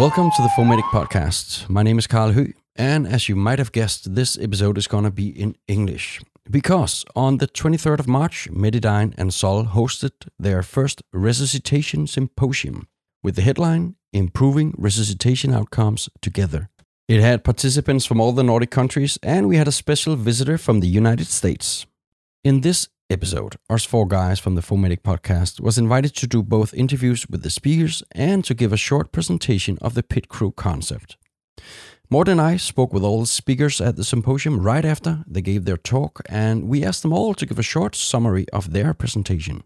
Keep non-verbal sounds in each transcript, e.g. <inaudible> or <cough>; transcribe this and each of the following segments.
Welcome to the Fomedic Podcast. My name is Carl Hu, and as you might have guessed, this episode is going to be in English. Because on the 23rd of March, Medidyne and Zoll hosted their first resuscitation symposium with the headline Improving Resuscitation Outcomes Together. It had participants from all the Nordic countries, and we had a special visitor from the United States. In this episode, us four guys from the Fomedic podcast was invited to do both interviews with the speakers and to give a short presentation of the pit crew concept. Morten and I spoke with all the speakers at the symposium right after they gave their talk, and we asked them all to give a short summary of their presentation.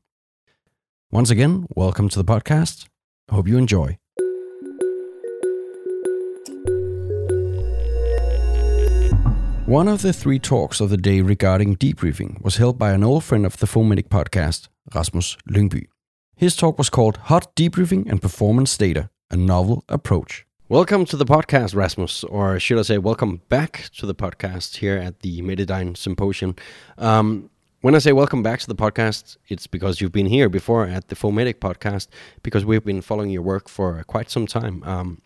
Once again, welcome to the podcast. Hope you enjoy. One of the three talks of the day regarding debriefing was held by an old friend of the Fomedic podcast, Rasmus Lyngby. His talk was called Hot Debriefing and Performance Data, a Novel Approach. Welcome to the podcast, Rasmus, or should I say, welcome back to the podcast here at the Medidyne Symposium. Um, when I say welcome back to the podcast, it's because you've been here before at the Fomedic podcast, because we've been following your work for quite some time. Um,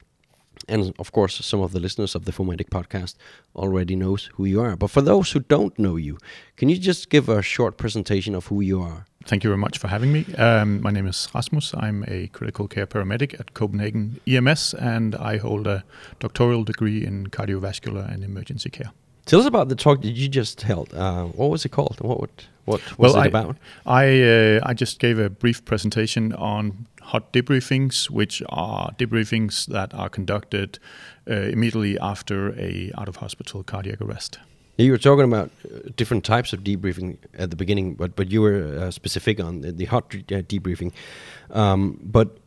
and of course, some of the listeners of the Fomedic podcast already knows who you are. But for those who don't know you, can you just give a short presentation of who you are? Thank you very much for having me. Um, my name is Rasmus. I'm a critical care paramedic at Copenhagen EMS, and I hold a doctoral degree in cardiovascular and emergency care. Tell us about the talk that you just held. Uh, what was it called? What what, what was well, it I, about? I uh, I just gave a brief presentation on hot debriefings, which are debriefings that are conducted uh, immediately after a out of hospital cardiac arrest. You were talking about uh, different types of debriefing at the beginning, but but you were uh, specific on the, the hot uh, debriefing. Um, but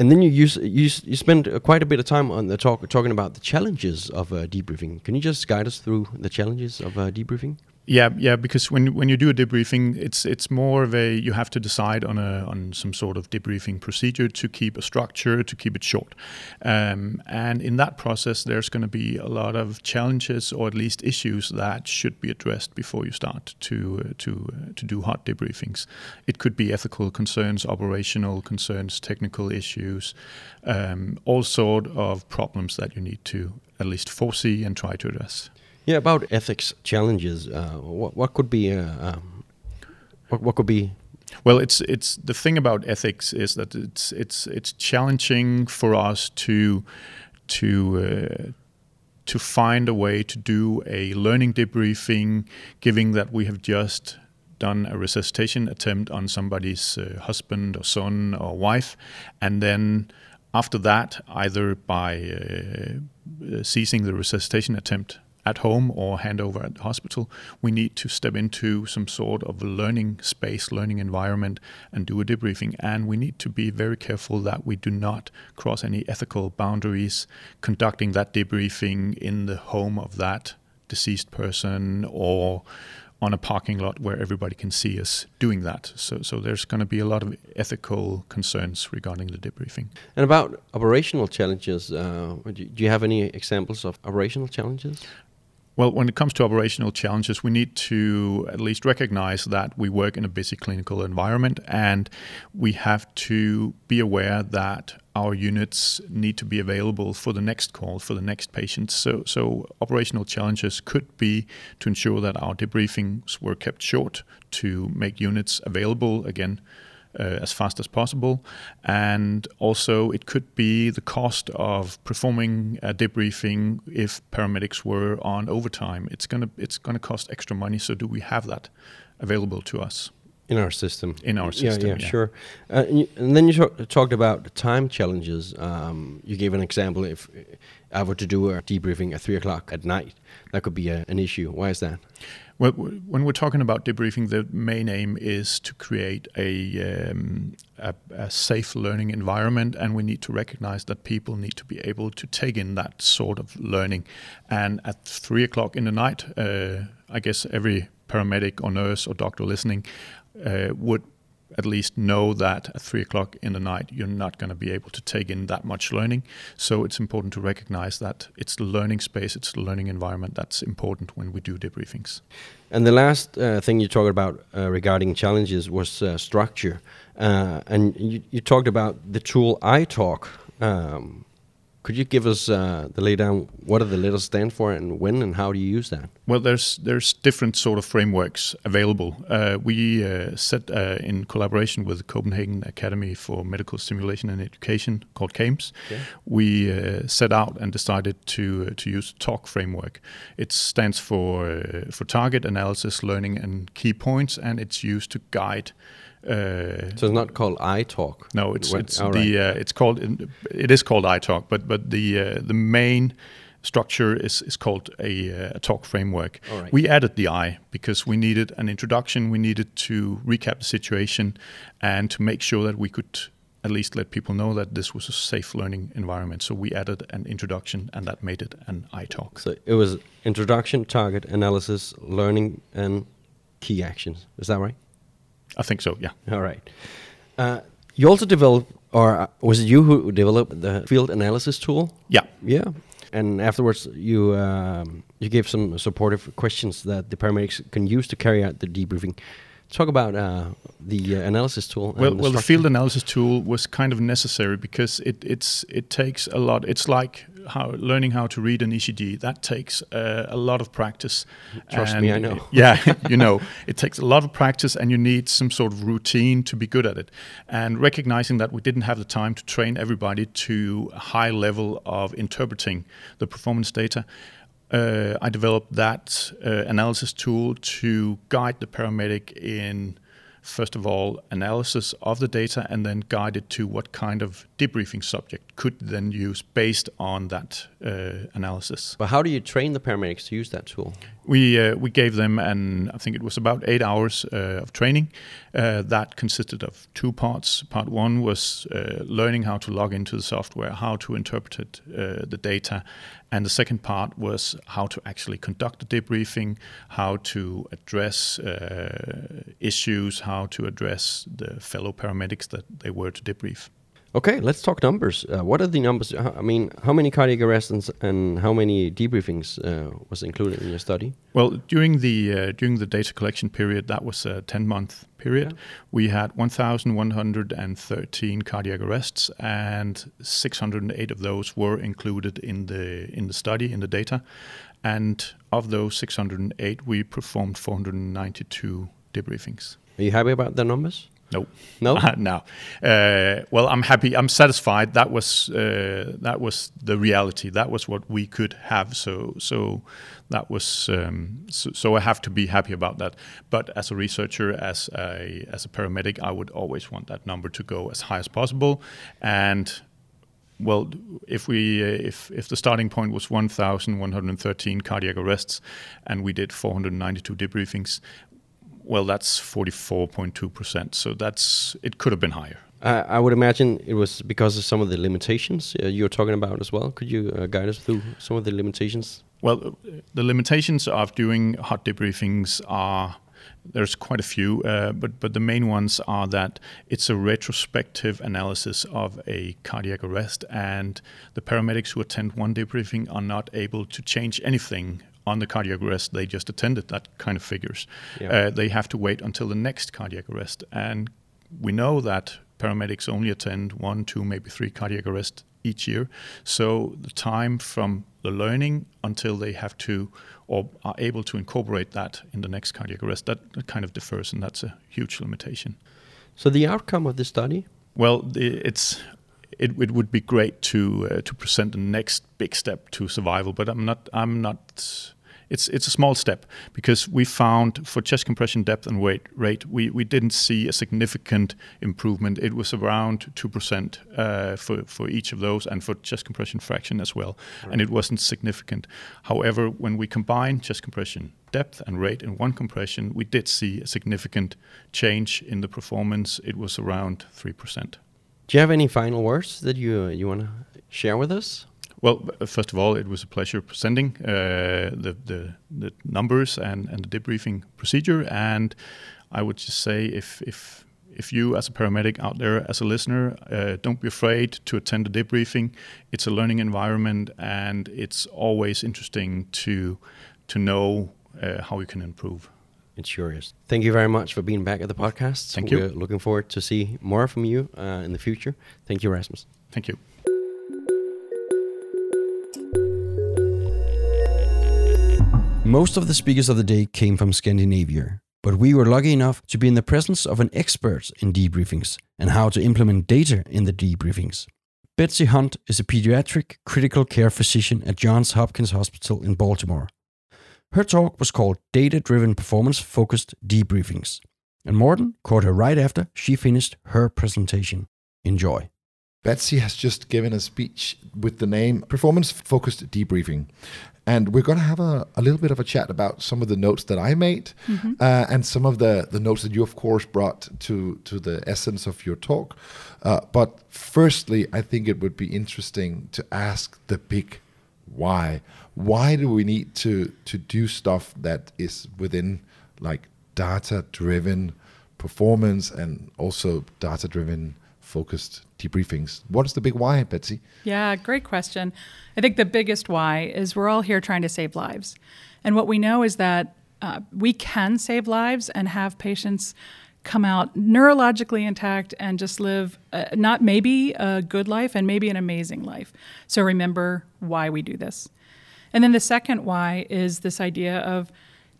and then you use you you spend quite a bit of time on the talk talking about the challenges of uh, debriefing. Can you just guide us through the challenges of uh, debriefing? Yeah, yeah, because when when you do a debriefing, it's it's more of a you have to decide on a on some sort of debriefing procedure to keep a structure to keep it short, um, and in that process, there's going to be a lot of challenges or at least issues that should be addressed before you start to uh, to uh, to do hot debriefings. It could be ethical concerns, operational concerns, technical issues, um, all sort of problems that you need to at least foresee and try to address. Yeah, about ethics challenges. Uh, what what could be uh, um, what what could be well, it's it's the thing about ethics is that it's it's it's challenging for us to to uh, to find a way to do a learning debriefing, given that we have just done a resuscitation attempt on somebody's uh, husband or son or wife, and then after that, either by uh, ceasing the resuscitation attempt at home or handover at the hospital, we need to step into some sort of learning space, learning environment, and do a debriefing. And we need to be very careful that we do not cross any ethical boundaries conducting that debriefing in the home of that deceased person or on a parking lot where everybody can see us doing that. So, so there's going to be a lot of ethical concerns regarding the debriefing. And about operational challenges, uh, do you have any examples of operational challenges? Well, when it comes to operational challenges, we need to at least recognize that we work in a busy clinical environment and we have to be aware that our units need to be available for the next call, for the next patient. So, so operational challenges could be to ensure that our debriefings were kept short, to make units available again uh, as fast as possible. And also, it could be the cost of performing a debriefing if paramedics were on overtime. It's gonna it's gonna cost extra money. So, do we have that available to us? in our system. In our system, yeah, yeah, yeah. sure. Uh, and, you, and, then you talk, talked about time challenges. Um, you gave an example. If I were to do a debriefing at three o'clock at night, that could be a, an issue. Why is that? Well, when we're talking about debriefing, the main aim is to create a, um, a, a, safe learning environment, and we need to recognize that people need to be able to take in that sort of learning. And at three o'clock in the night, uh, I guess every paramedic or nurse or doctor listening uh, would at least know that at three o'clock in the night you're not going to be able to take in that much learning. So it's important to recognize that it's the learning space, it's the learning environment that's important when we do debriefings. And the last uh, thing you talked about uh, regarding challenges was uh, structure. Uh, and you, you, talked about the tool iTalk. Um, Could you give us uh, the laydown? What do the letters stand for, and when and how do you use that? Well, there's there's different sort of frameworks available. Uh, we uh, set uh, in collaboration with the Copenhagen Academy for Medical Simulation and Education, called CAMES. Okay. We uh, set out and decided to uh, to use TALK framework. It stands for uh, for Target Analysis, Learning, and Key Points, and it's used to guide. Uh, So it's not called I talk. no, it's What- it's the right. uh, it's called it is called iTalk, but but the uh, the main structure is is called a, uh, a talk framework. Right. We added the I because we needed an introduction. We needed to recap the situation and to make sure that we could at least let people know that this was a safe learning environment. So we added an introduction, and that made it an iTalk. So it was introduction, target, analysis, learning, and key actions. Is that right? I think so. Yeah. All right. Uh, you also developed, or uh, was it you who developed the field analysis tool? Yeah. Yeah. And afterwards, you um, you gave some supportive questions that the paramedics can use to carry out the debriefing. Talk about uh, the uh, analysis tool. and Well, well, the field analysis tool was kind of necessary because it it's it takes a lot. It's like how learning how to read an ECG. That takes uh, a lot of practice. Trust me, I know. <laughs> yeah, you know, it takes a lot of practice, and you need some sort of routine to be good at it. And recognizing that we didn't have the time to train everybody to a high level of interpreting the performance data. Uh, I developed that uh, analysis tool to guide the paramedic in first of all, analysis of the data and then guide it to what kind of debriefing subject could then use based on that uh, analysis. But how do you train the paramedics to use that tool? We uh, we gave them, and I think it was about eight hours uh, of training. Uh, that consisted of two parts. Part one was uh, learning how to log into the software, how to interpret uh, the data, and the second part was how to actually conduct the debriefing, how to address uh, issues, how to address the fellow paramedics that they were to debrief. Okay, let's talk numbers. Uh, what are the numbers? I mean, how many cardiac arrests and, and how many debriefings uh, was included in your study? Well, during the uh, during the data collection period, that was a ten month period. We had 1,113 cardiac arrests, and 608 of those were included in the in the study in the data. And of those 608, we performed 492 debriefings. Are you happy about the numbers? No, No? <laughs> no. Uh, well, I'm happy. I'm satisfied. That was uh, that was the reality. That was what we could have. So so that was um, so, so I have to be happy about that. But as a researcher, as a as a paramedic, I would always want that number to go as high as possible. And well, if we uh, if if the starting point was 1,113 cardiac arrests, and we did 492 debriefings, well, that's 44.2 percent. So that's it could have been higher. Uh, I would imagine it was because of some of the limitations uh, you're talking about as well. Could you uh, guide us through some of the limitations? Well, the limitations of doing hot debriefings are there's quite a few, uh, but but the main ones are that it's a retrospective analysis of a cardiac arrest, and the paramedics who attend one debriefing are not able to change anything on the cardiac arrest they just attended. That kind of figures. Yeah. Uh, they have to wait until the next cardiac arrest, and we know that paramedics only attend one, two, maybe three cardiac arrests each year. So the time from the learning until they have to or are able to incorporate that in the next cardiac arrest, that kind of differs, and that's a huge limitation. So the outcome of the study? Well, the, it's it, it would be great to uh, to present the next big step to survival, but I'm not I'm not. It's it's a small step because we found for chest compression depth and weight rate we, we didn't see a significant improvement. It was around two percent uh, for for each of those and for chest compression fraction as well, and it wasn't significant. However, when we combine chest compression depth and rate in one compression, we did see a significant change in the performance. It was around three percent. Do you have any final words that you you want to share with us? Well, first of all, it was a pleasure presenting uh, the, the the numbers and, and the debriefing procedure. And I would just say, if if if you as a paramedic out there, as a listener, uh, don't be afraid to attend a debriefing. It's a learning environment, and it's always interesting to to know uh, how you can improve. It sure is. Thank you very much for being back at the podcast. Thank you. We're looking forward to see more from you uh, in the future. Thank you, Rasmus. Thank you. Most of the speakers of the day came from Scandinavia, but we were lucky enough to be in the presence of an expert in debriefings and how to implement data in the debriefings. Betsy Hunt is a pediatric critical care physician at Johns Hopkins Hospital in Baltimore. Her talk was called Data Driven Performance Focused Debriefings, and Morten caught her right after she finished her presentation. Enjoy. Betsy has just given a speech with the name Performance Focused Debriefing. And we're going to have a, a little bit of a chat about some of the notes that I made mm-hmm. uh, and some of the, the notes that you, of course, brought to, to the essence of your talk. Uh, but firstly, I think it would be interesting to ask the big why. Why do we need to, to do stuff that is within like data driven performance and also data driven focused debriefings. What is the big why, Betsy? Yeah, great question. I think the biggest why is we're all here trying to save lives. And what we know is that uh, we can save lives and have patients come out neurologically intact and just live uh, not maybe a good life and maybe an amazing life. So remember why we do this. And then the second why is this idea of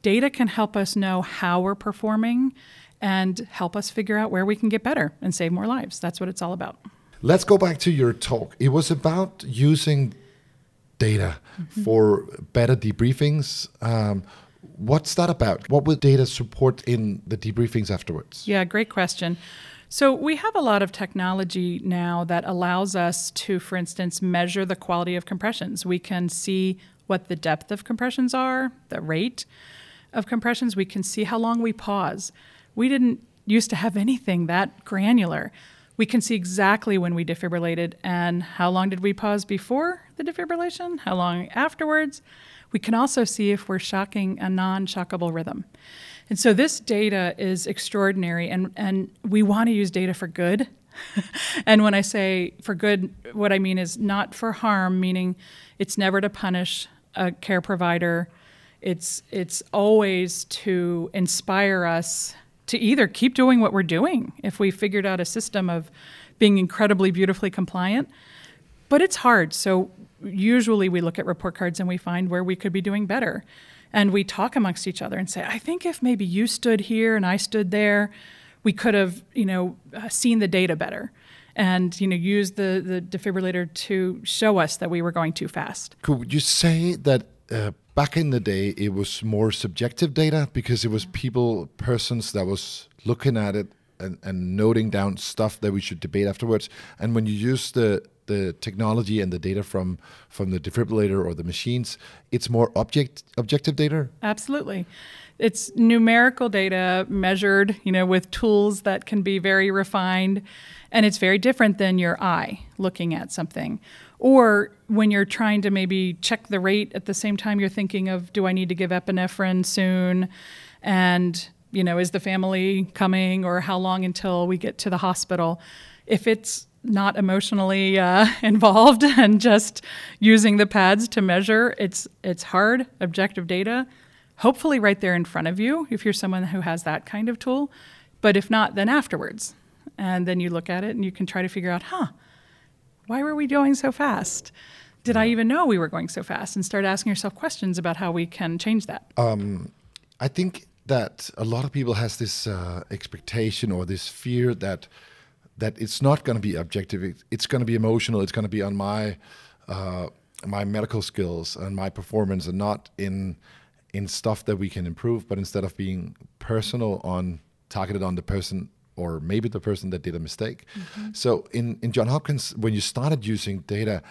data can help us know how we're performing and help us figure out where we can get better and save more lives. That's what it's all about. Let's go back to your talk. It was about using data mm-hmm. for better debriefings. Um, what's that about? What would data support in the debriefings afterwards? Yeah, great question. So, we have a lot of technology now that allows us to, for instance, measure the quality of compressions. We can see what the depth of compressions are, the rate of compressions. We can see how long we pause. We didn't used to have anything that granular. We can see exactly when we defibrillated and how long did we pause before the defibrillation, how long afterwards. We can also see if we're shocking a non shockable rhythm. And so this data is extraordinary, and, and we want to use data for good. <laughs> and when I say for good, what I mean is not for harm, meaning it's never to punish a care provider. It's, it's always to inspire us to either keep doing what we're doing if we figured out a system of being incredibly beautifully compliant. But it's hard. So usually we look at report cards and we find where we could be doing better. And we talk amongst each other and say, I think if maybe you stood here and I stood there, we could have, you know, uh, seen the data better and you know use the the defibrillator to show us that we were going too fast. Could you say that uh, back in the day it was more subjective data because it was mm-hmm. people persons that was looking at it and, and noting down stuff that we should debate afterwards. And when you use the the technology and the data from from the defibrillator or the machines it's more object objective data. Absolutely. It's numerical data measured you know with tools that can be very refined and it's very different than your eye looking at something or when you're trying to maybe check the rate at the same time you're thinking of do I need to give epinephrine soon? And, you know, is the family coming or how long until we get to the hospital? If it's not emotionally uh, <laughs> involved <laughs> and just using the pads to measure, it's it's hard objective data. Hopefully, right there in front of you, if you're someone who has that kind of tool. But if not, then afterwards, and then you look at it and you can try to figure out, huh, why were we going so fast? Did I even know we were going so fast? And start asking yourself questions about how we can change that. Um, I think that a lot of people has this uh, expectation or this fear that that it's not going to be objective. It's going to be emotional. It's going to be on my uh, my medical skills and my performance, and not in in stuff that we can improve. But instead of being personal on targeted on the person or maybe the person that did a mistake. Mm-hmm. So in, in John Hopkins, when you started using data,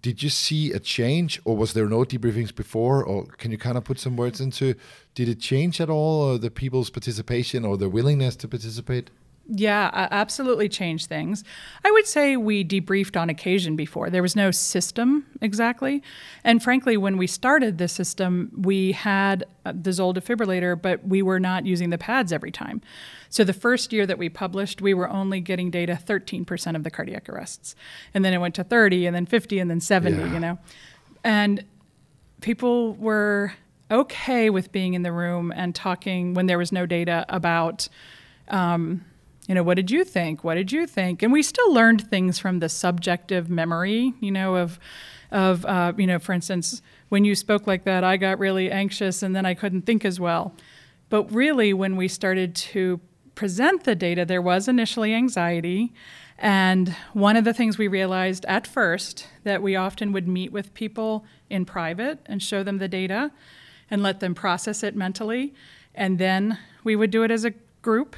did you see a change or was there no debriefings before or can you kind of put some words into did it change at all the people's participation or their willingness to participate yeah, absolutely changed things. I would say we debriefed on occasion before. There was no system exactly. And frankly, when we started the system, we had uh, the Zoll defibrillator, but we were not using the pads every time. So the first year that we published, we were only getting data 13% of the cardiac arrests. And then it went to 30 and then 50 and then 70, yeah. you know. And people were okay with being in the room and talking when there was no data about um, you know, what did you think? What did you think? And we still learned things from the subjective memory, you know, of of, uh, you know, for instance, when you spoke like that, I got really anxious and then I couldn't think as well. But really, when we started to present the data, there was initially anxiety. And one of the things we realized at first that we often would meet with people in private and show them the data and let them process it mentally. And then we would do it as a group.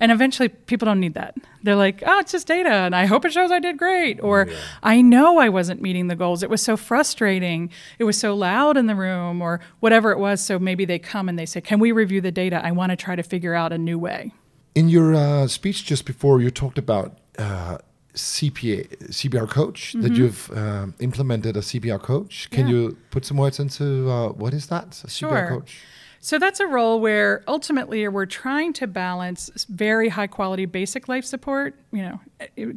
And eventually, people don't need that. They're like, oh, it's just data, and I hope it shows I did great. Or Yeah. I know I wasn't meeting the goals. It was so frustrating. It was so loud in the room, or whatever it was. So maybe they come and they say, Can we review the data? I want to try to figure out a new way. In your uh, speech just before, you talked about uh, CPA, CPR coach, that you've um, implemented a CPR coach. Can Mm-hmm. Yeah. you put some words into uh, what is that? A Sure. Coach? So that's a role where ultimately we're trying to balance very high quality basic life support, you know,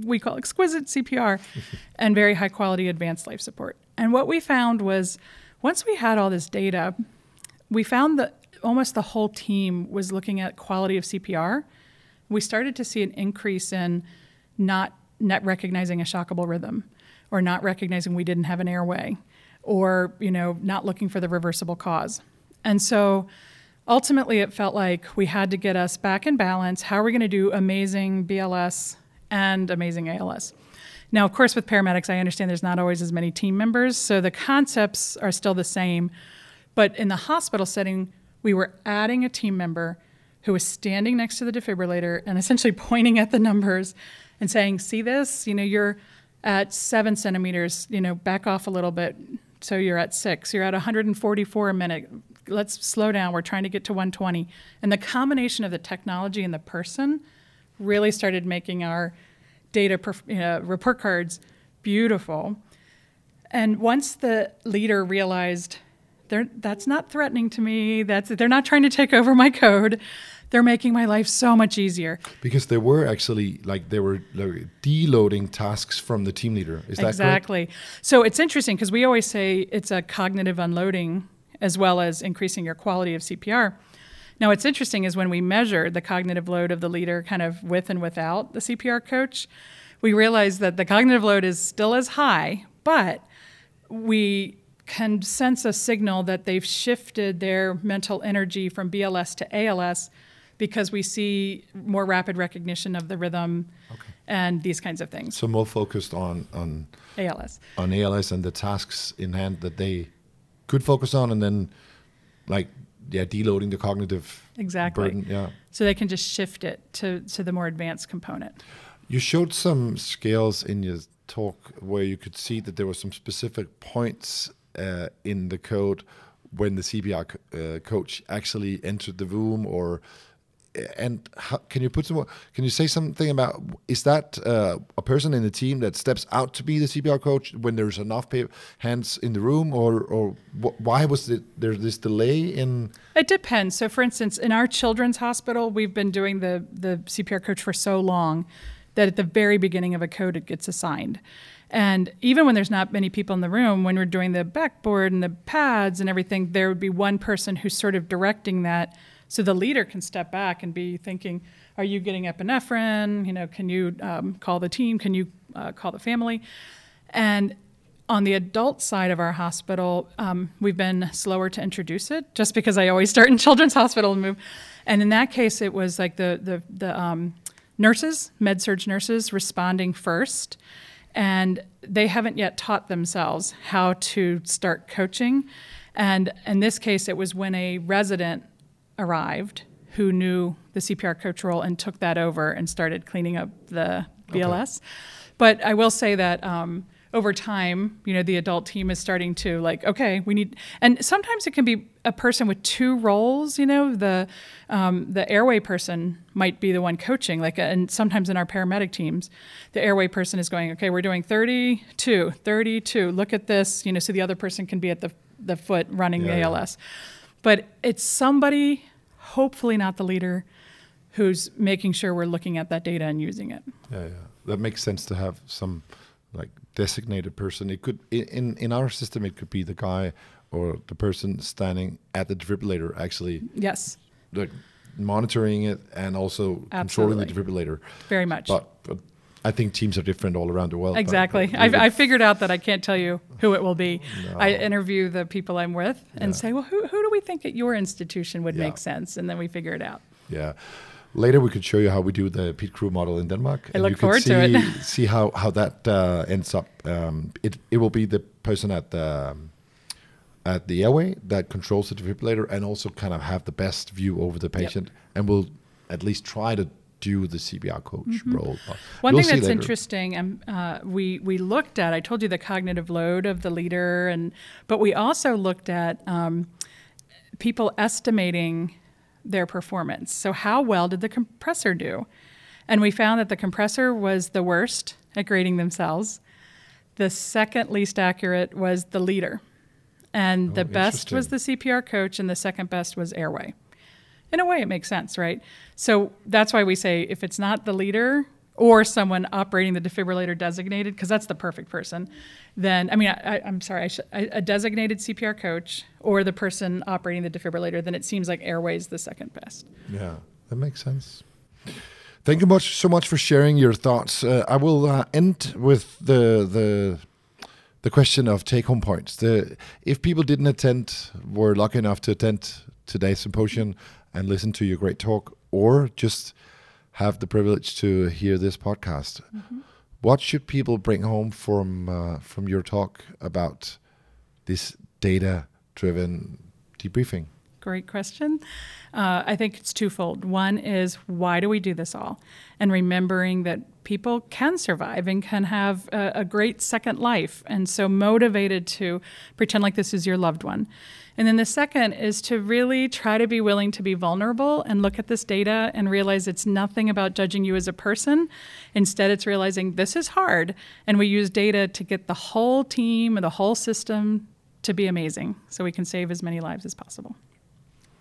we call exquisite CPR, <laughs> and very high quality advanced life support. And what we found was once we had all this data, we found that almost the whole team was looking at quality of CPR. We started to see an increase in not not recognizing a shockable rhythm or not recognizing we didn't have an airway or you know not looking for the reversible cause. And so ultimately it felt like we had to get us back in balance. How are we going to do amazing BLS and amazing ALS? Now, of course, with paramedics, I understand there's not always as many team members, so the concepts are still the same. But in the hospital setting, we were adding a team member who was standing next to the defibrillator and essentially <laughs> pointing at the numbers and saying, See this? You know, you're at seven centimeters, you know, back off a little bit. So you're at six, you're at 144 a minute. Let's slow down. We're trying to get to 120. And the combination of the technology and the person really started making our data perf- uh, report cards beautiful. And once the leader realized they're, that's not threatening to me, that's, they're not trying to take over my code, they're making my life so much easier. Because they were actually like they were like, deloading tasks from the team leader. Is that correct? exactly. So it's interesting because we always say it's a cognitive unloading as well as increasing your quality of CPR. Now, what's interesting is when we measured the cognitive load of the leader, kind of with and without the CPR coach, we realized that the cognitive load is still as high, but we can sense a signal that they've shifted their mental energy from BLS to ALS because we see more rapid recognition of the rhythm and these kinds of things. So more focused on on ALS. on ALS and the tasks in hand that they could focus on, and then like yeah, deloading the cognitive Exactly. burden. Yeah. So they can just shift it to, to the more advanced component. You showed some scales in your talk where you could see that there were some specific points uh, in the code when the CPR co- uh, coach actually entered the room, or and how, can you put some? more- Can you say something about is that uh, a person in the team that steps out to be the CPR coach when there's enough hands in the room, or or wh- why was there this delay in? It depends. So, for instance, in our children's hospital, we've been doing the, the CPR coach for so long that at the very beginning of a code, it gets assigned. And even when there's not many people in the room, when we're doing the backboard and the pads and everything, there would be one person who's sort of directing that. So the leader can step back and be thinking, are you getting epinephrine? You know, can you um, call the team? Can you uh, call the family? And on the adult side of our hospital, um, we've been slower to introduce it, just because I always start in children's <laughs> hospital and move. And in that case, it was like the the the um, nurses, med surg nurses, responding first, and they haven't yet taught themselves how to start coaching. And in this case, it was when a resident arrived who knew the CPR coach role and took that over and started cleaning up the BLS. But I will say that um, over time, you know, the adult team is starting to like, okay, we need, and sometimes it can be a person with two roles. You know, the um, the airway person might be the one coaching, like, and sometimes in our paramedic teams, the airway person is going, okay, we're doing 32, 32. Look at this, you know, so the other person can be at the the foot running Yeah, the yeah. But it's somebody, hopefully not the leader, who's making sure we're looking at that data and using it. Yeah, yeah. That makes sense to have some like designated person. It could in in our system it could be the guy or the person standing at the defibrillator actually Yes, like monitoring it and also controlling the Absolutely. defibrillator. very much. But I think teams are different all around the world. Exactly. but I've, I figured out that I can't tell you who it will be. I interview the people I'm with and say, well, who, who do we think at your institution would Yeah. make sense? And then we figure it out. Yeah. Later, we could show you how we do the pit crew model in Denmark. I look you forward could to see, it. see how how that uh, ends up. Um, it it will be the person at the um, at the airway that controls the defibrillator and also kind of have the best view over the patient, and will at least try to do the CPR coach role. Mm-hmm. One we'll thing that's interesting, um, uh, we we looked at. I told you the cognitive load of the leader, and but we also looked at um, people estimating their performance. So how well did the compressor do? And we found that the compressor was the worst at grading themselves. The second least accurate was the leader, and the Oh, best was the CPR coach, and the second best was airway in a way it makes sense right so that's why we say if it's not the leader or someone operating the defibrillator designated because that's the perfect person then i mean I, i'm sorry I should, a designated cpr coach or the person operating the defibrillator then it seems like airways the second best Yeah, that makes sense. Thank you much so much for sharing your thoughts. Uh, I will uh, end with the the the question of take home points. The if people didn't attend, were lucky enough to attend today's symposium and listen to your great talk, or just have the privilege to hear this podcast, what should people bring home from uh, from your talk about this data driven debriefing? Great question. Uh, I think it's twofold. One is why do we do this all? And remembering that people can survive and can have a, a great second life. And so motivated to pretend like this is your loved one. And then the second is to really try to be willing to be vulnerable and look at this data and realize it's nothing about judging you as a person. Instead, it's realizing this is hard. And we use data to get the whole team, and the whole system to be amazing so we can save as many lives as possible.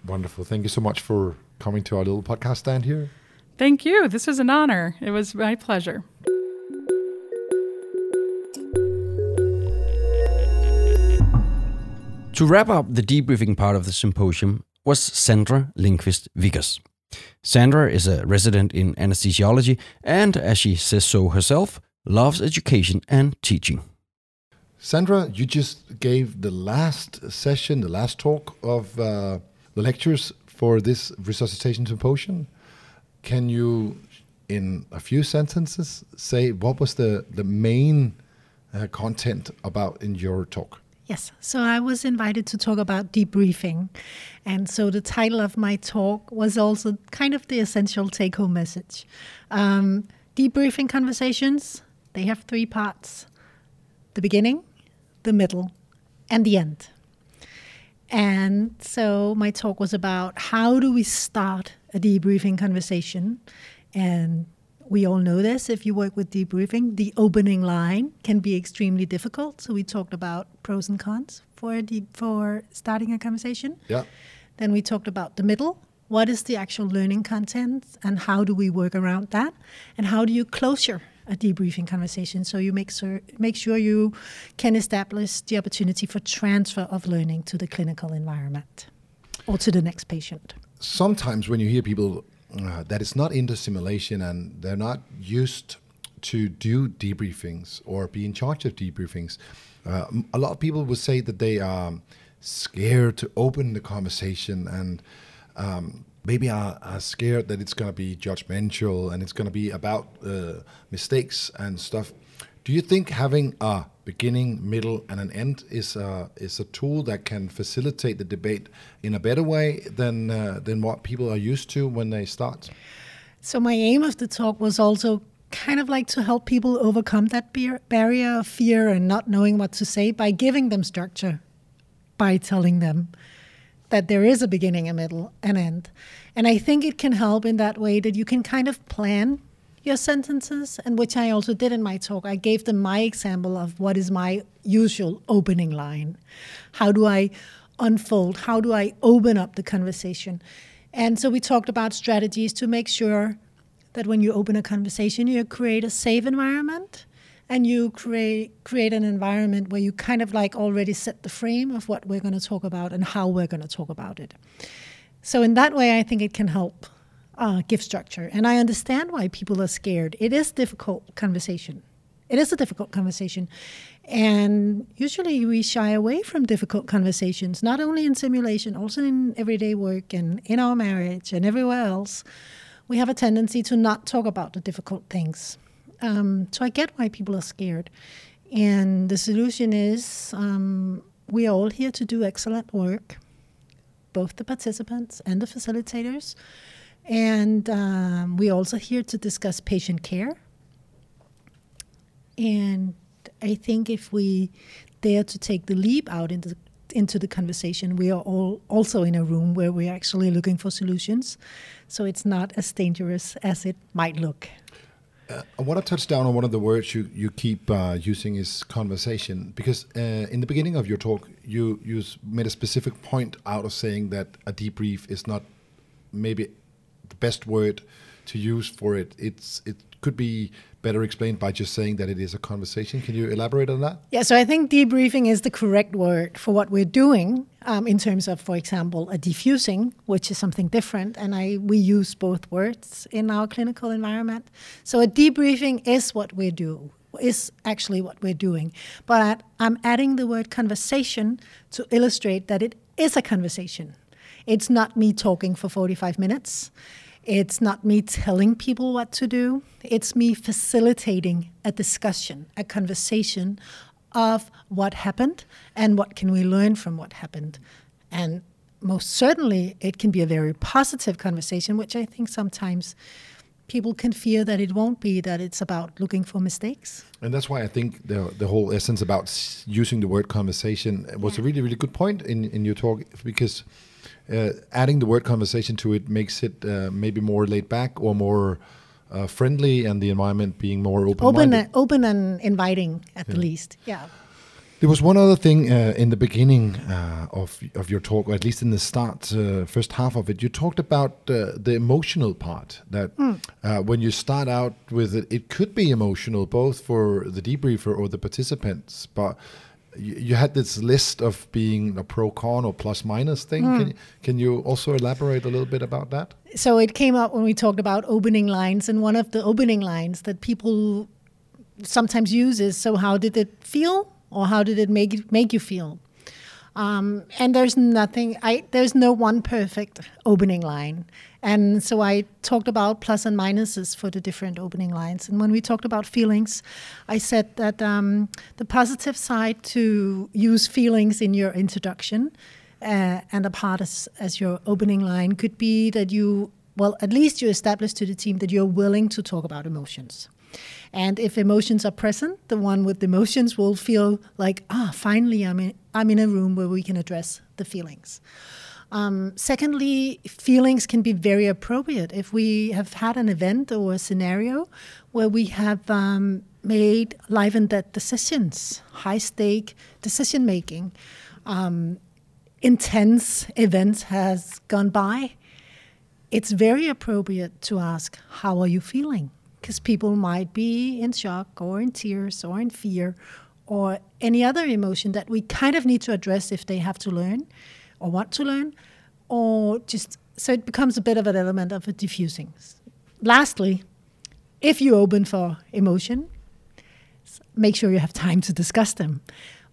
Wonderful. Thank you so much for coming to our little podcast stand here. Thank you. This was an honor. It was my pleasure. To wrap up the debriefing part of the symposium was Sandra Lindqvist Vickers. Sandra is a resident in anesthesiology and, as she says so herself, loves education and teaching. Sandra, you just gave the last session, the last talk of uh, the lectures for this resuscitation symposium. Can you, in a few sentences, say what was the, the main uh, content about in your talk? Yes, so I was invited to talk about debriefing. And so the title of my talk was also kind of the essential take home message. Um, debriefing conversations, they have three parts the beginning, the middle, and the end. And so my talk was about how do we start a debriefing conversation. And we all know this if you work with debriefing, the opening line can be extremely difficult. So we talked about pros and cons for a deep, for starting a conversation. Yeah. Then we talked about the middle. What is the actual learning content and how do we work around that? And how do you closure a debriefing conversation so you make sure make sure you can establish the opportunity for transfer of learning to the clinical environment or to the next patient. Sometimes when you hear people uh, that it's not into simulation and they're not used to do debriefings or be in charge of debriefings, uh, a lot of people would say that they are scared to open the conversation and um, maybe are, are scared that it's going to be judgmental and it's going to be about uh, mistakes and stuff. Do you think having a beginning, middle, and an end is a, is a tool that can facilitate the debate in a better way than uh, than what people are used to when they start? So my aim of the talk was also kind of like to help people overcome that barrier of fear and not knowing what to say by giving them structure, by telling them that there is a beginning, a middle, and an end. And I think it can help in that way that you can kind of plan your sentences, and which I also did in my talk. I gave them my example of what is my usual opening line. How do I unfold? How do I open up the conversation? And so we talked about strategies to make sure that when you open a conversation, you create a safe environment and you create create an environment where you kind of like already set the frame of what we're going to talk about and how we're going to talk about it. So in that way, I think it can help uh, give structure. And I understand why people are scared. It is difficult conversation. It is a difficult conversation. And usually we shy away from difficult conversations, not only in simulation, also in everyday work and in our marriage and everywhere else. We have a tendency to not talk about the difficult things. Um, so I get why people are scared. And the solution is um, we are all here to do excellent work, both the participants and the facilitators. And um, we're also here to discuss patient care. And I think if we dare to take the leap out into into the conversation, we are all also in a room where we're actually looking for solutions. So it's not as dangerous as it might look. Uh, I want to touch down on one of the words you you keep uh, using is conversation because uh, in the beginning of your talk you you made a specific point out of saying that a debrief is not maybe the best word to use for it. It's it could be better explained by just saying that it is a conversation. Can you elaborate on that? Yeah, so I think debriefing is the correct word for what we're doing um, in terms of, for example, a defusing, which is something different, and I we use both words in our clinical environment. So a debriefing is what we do is actually what we're doing. But I'm adding the word conversation to illustrate that it is a conversation. It's not me talking for 45 minutes. It's not me telling people what to do. It's me facilitating a discussion, a conversation of what happened and what can we learn from what happened. And most certainly, it can be a very positive conversation, which I think sometimes people can fear that it won't be, that it's about looking for mistakes. And that's why I think the, the whole essence about using the word conversation was yeah. a really, really good point in, in your talk because uh, adding the word conversation to it makes it uh, maybe more laid back or more uh, friendly, and the environment being more open. Open, and, open and inviting, at yeah. the least. Yeah. There was one other thing uh, in the beginning uh, of of your talk, or at least in the start, uh, first half of it. You talked about the emotional part. That mm. when you start out with it, it could be emotional, both for the debriefer or the participants, but you, had this list of being a pro con or plus minus thing. Mm. Can, can you also elaborate a little bit about that? So it came up when we talked about opening lines, and one of the opening lines that people sometimes use is, "So how did it feel, or how did it make make you feel?" Um, and there's nothing. I there's no one perfect opening line. And so I talked about plus and minuses for the different opening lines. And when we talked about feelings, I said that um, the positive side to use feelings in your introduction uh, and a part as, as your opening line could be that you, well, at least you establish to the team that you're willing to talk about emotions. And if emotions are present, the one with emotions will feel like, ah, finally I'm in, I'm in a room where we can address the feelings. Um, secondly, feelings can be very appropriate. If we have had an event or a scenario where we have um, made live and death decisions, high stake decision making, um, intense events has gone by, it's very appropriate to ask, How are you feeling? Because people might be in shock or in tears or in fear or any other emotion that we kind of need to address if they have to learn or want to learn, or just so it becomes a bit of an element of a defusing. Lastly, if you open for emotion, make sure you have time to discuss them.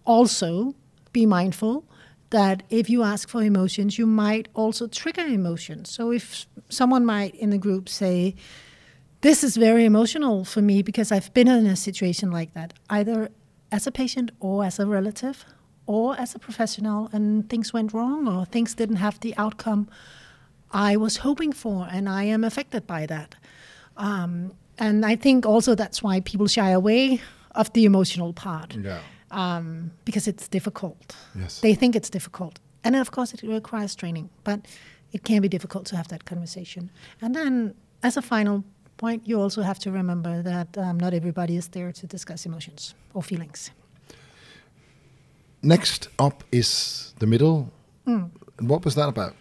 Also, be mindful that if you ask for emotions, you might also trigger emotions. So if someone might in the group say, This is very emotional for me because I've been in a situation like that, either as a patient or as a relative, or as a professional and things went wrong or things didn't have the outcome I was hoping for, and I am affected by that. Um, and I think also that's why people shy away of the emotional part. Yeah. Um, because it's difficult. Yes. They think it's difficult. And of course, it requires training, but it can be difficult to have that conversation. And then, as a final point, you also have to remember that um, not everybody is there to discuss emotions or feelings. Next up is the middle. Mm. What was that about?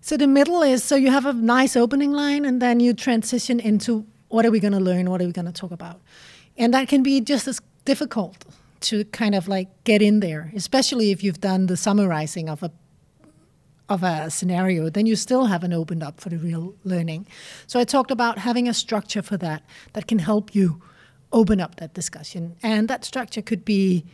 So the middle is so you have a nice opening line and then you transition into what are we going to learn, what are we going to talk about. And that can be just as difficult to kind of like get in there, especially if you've done the summarizing of a of a scenario, then you still haven't opened up for the real learning. So I talked about having a structure for that that can help you open up that discussion. And that structure could be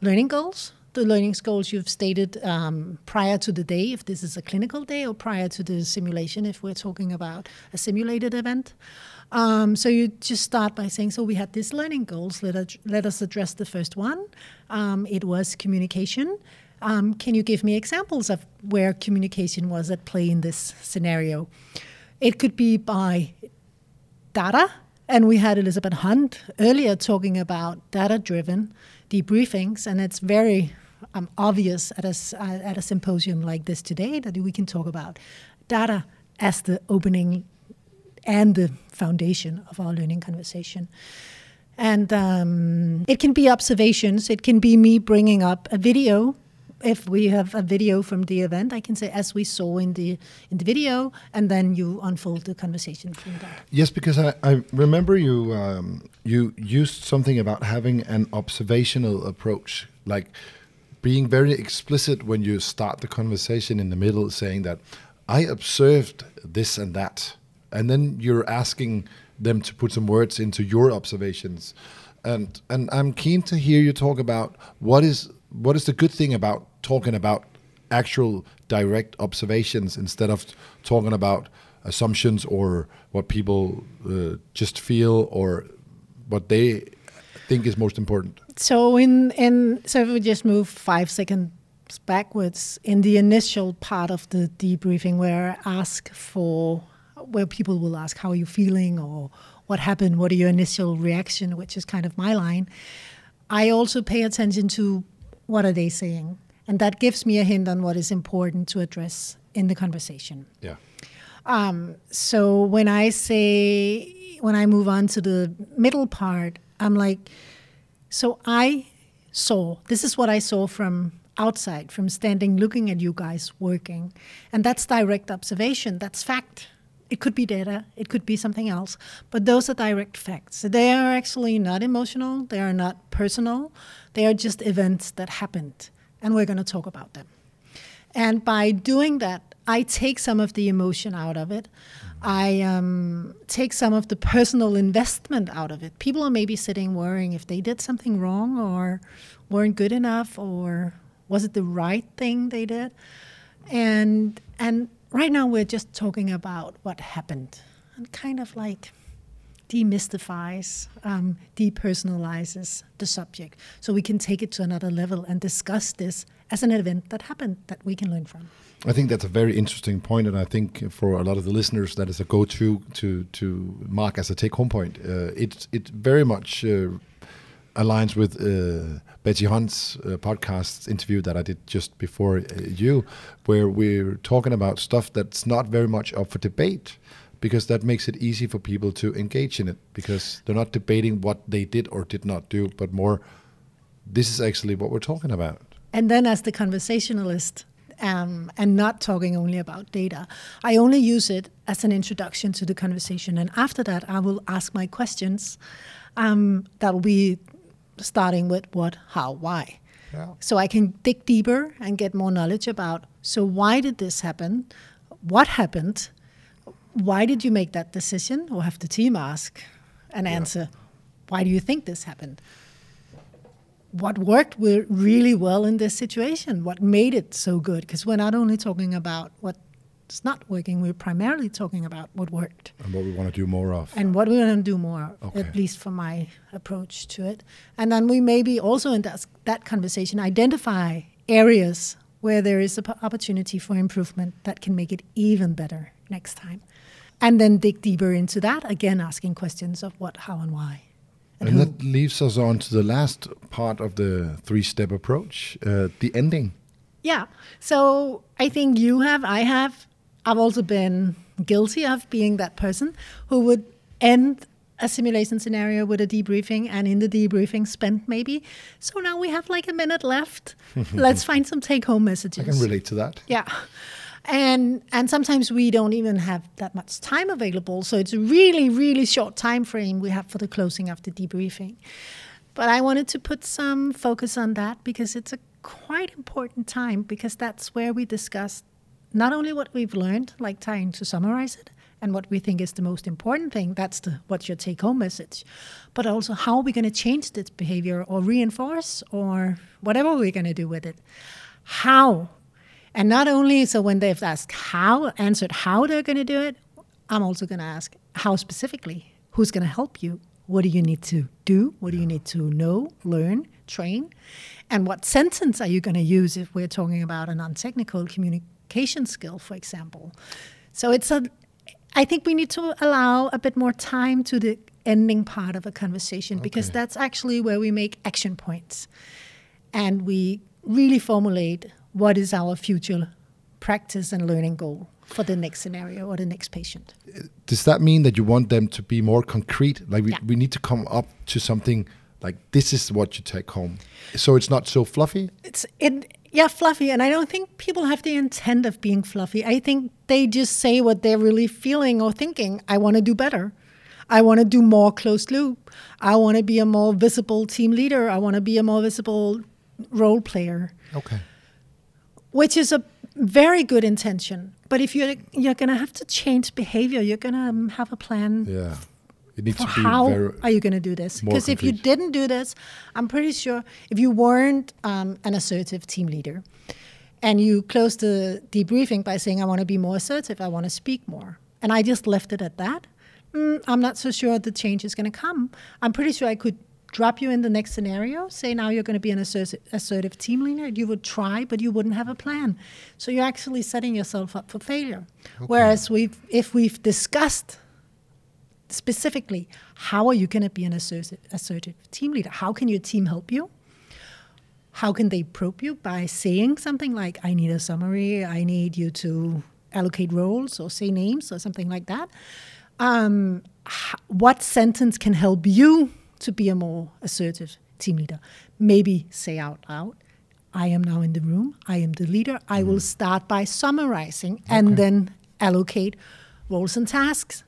learning goals, the learning goals you've stated um, prior to the day, if this is a clinical day, or prior to the simulation, if we're talking about a simulated event. Um, so you just start by saying, so we had these learning goals. Let us, let us address the first one. Um, it was communication. Um, can you give me examples of where communication was at play in this scenario? It could be by data, and we had Elizabeth Hunt earlier talking about data driven debriefings, and it's very um, obvious at a, at a symposium like this today that we can talk about data as the opening and the foundation of our learning conversation. And um, it can be observations, it can be me bringing up a video if we have a video from the event, I can say as we saw in the in the video, and then you unfold the conversation from that. Yes, because I, I remember you um, you used something about having an observational approach, like being very explicit when you start the conversation in the middle, saying that I observed this and that, and then you're asking them to put some words into your observations. And and I'm keen to hear you talk about what is what is the good thing about talking about actual direct observations instead of talking about assumptions or what people uh, just feel or what they think is most important. So in in so if we just move five seconds backwards in the initial part of the debriefing where I ask for where people will ask how are you feeling or what happened, what are your initial reaction, which is kind of my line. I also pay attention to what are they saying? And that gives me a hint on what is important to address in the conversation. Yeah. Um, so when I say, when I move on to the middle part, I'm like, so I saw, this is what I saw from outside, from standing looking at you guys working. And that's direct observation, that's fact. It could be data, it could be something else, but those are direct facts. They are actually not emotional, they are not personal, they are just events that happened, and we're going to talk about them. And by doing that, I take some of the emotion out of it. I um, take some of the personal investment out of it. People are maybe sitting worrying if they did something wrong or weren't good enough or was it the right thing they did. And and right now we're just talking about what happened and kind of like demystifies, um, depersonalizes the subject. So we can take it to another level and discuss this as an event that happened that we can learn from. I think that's a very interesting point, and I think for a lot of the listeners, that is a go-to to to mark as a take-home point. Uh, it it very much uh, aligns with uh, Betsy Hunt's uh, podcast interview that I did just before uh, you, where we're talking about stuff that's not very much up for debate because that makes it easy for people to engage in it because they're not debating what they did or did not do, but more, this is actually what we're talking about. And then, as the conversationalist, um, and not talking only about data, I only use it as an introduction to the conversation. And after that, I will ask my questions. Um, that will be starting with what, how, why. Yeah. So I can dig deeper and get more knowledge about so why did this happen? What happened? why did you make that decision? Or have the team ask and yeah. answer, why do you think this happened? What worked really well in this situation? What made it so good? Because we're not only talking about what's not working, we're primarily talking about what worked. And what we want to do more of. And what we want to do more, okay. at least for my approach to it. And then we maybe also in that, that conversation identify areas where there is an opportunity for improvement that can make it even better next time and then dig deeper into that again asking questions of what how and why and, and that leaves us on to the last part of the three step approach uh, the ending yeah so i think you have i have i've also been guilty of being that person who would end a simulation scenario with a debriefing and in the debriefing spent maybe. So now we have like a minute left. <laughs> Let's find some take home messages. I can relate to that. Yeah. And and sometimes we don't even have that much time available. So it's a really really short time frame we have for the closing of the debriefing. But i wanted to put some focus on that because it's a quite important time because that's where we discuss not only what we've learned, like trying to summarize it, and what we think is the most important thing. That's the what's your take home message, but also how are we going to change this behavior or reinforce or whatever we're going to do with it. How, and not only so when they've asked how, answered how they're going to do it, I'm also going to ask how specifically. Who's going to help you? What do you need to do? What do you need to know, learn, train? And what sentence are you going to use if we're talking about a non technical communication skill, for example? So it's a I think we need to allow a bit more time to the ending part of a conversation okay. because that's actually where we make action points and we really formulate what is our future practice and learning goal for the next scenario or the next patient. Does that mean that you want them to be more concrete? Like we, yeah. we need to come up to something like this is what you take home. So it's not so fluffy? It's it yeah, fluffy. And I don't think people have the intent of being fluffy. I think they just say what they're really feeling or thinking. I want to do better. I want to do more closed loop. I want to be a more visible team leader. I want to be a more visible role player. Okay. Which is a very good intention. But if you're you're going to have to change behavior, you're going to um, have a plan yeah. It needs to be how are you going to do this? Because if you didn't do this, I'm pretty sure if you weren't um, an assertive team leader, and you closed the debriefing by saying, "I want to be more assertive. I want to speak more," and I just left it at that, mm, I'm not so sure the change is going to come. I'm pretty sure I could drop you in the next scenario, say now you're going to be an assertive, assertive team leader. You would try, but you wouldn't have a plan. So you're actually setting yourself up for failure. Okay. Whereas we've, if we've discussed specifically, how are you going to be an assertive, assertive team leader? How can your team help you? How can they probe you by saying something like, I need a summary, I need you to allocate roles or say names or something like that? Um, what sentence can help you to be a more assertive team leader? Maybe say out loud, I am now in the room, I am the leader. I will mm-hmm. start by summarizing okay. and then allocate roles and tasks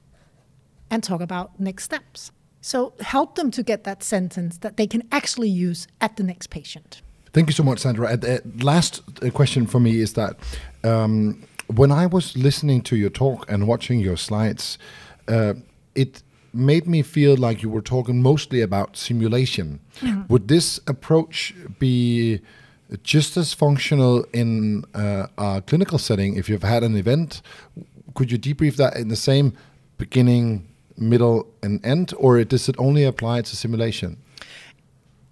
and talk about next steps. So help them to get that sentence that they can actually use at the next patient. Thank you so much, Sandra. Uh, uh, last uh, question for me is that um, when I was listening to your talk and watching your slides, uh, it made me feel like you were talking mostly about simulation. Mm-hmm. Would this approach be just as functional in uh, a clinical setting if you've had an event? Could you debrief that in the same beginning, middle, and end, or does it only apply to simulation?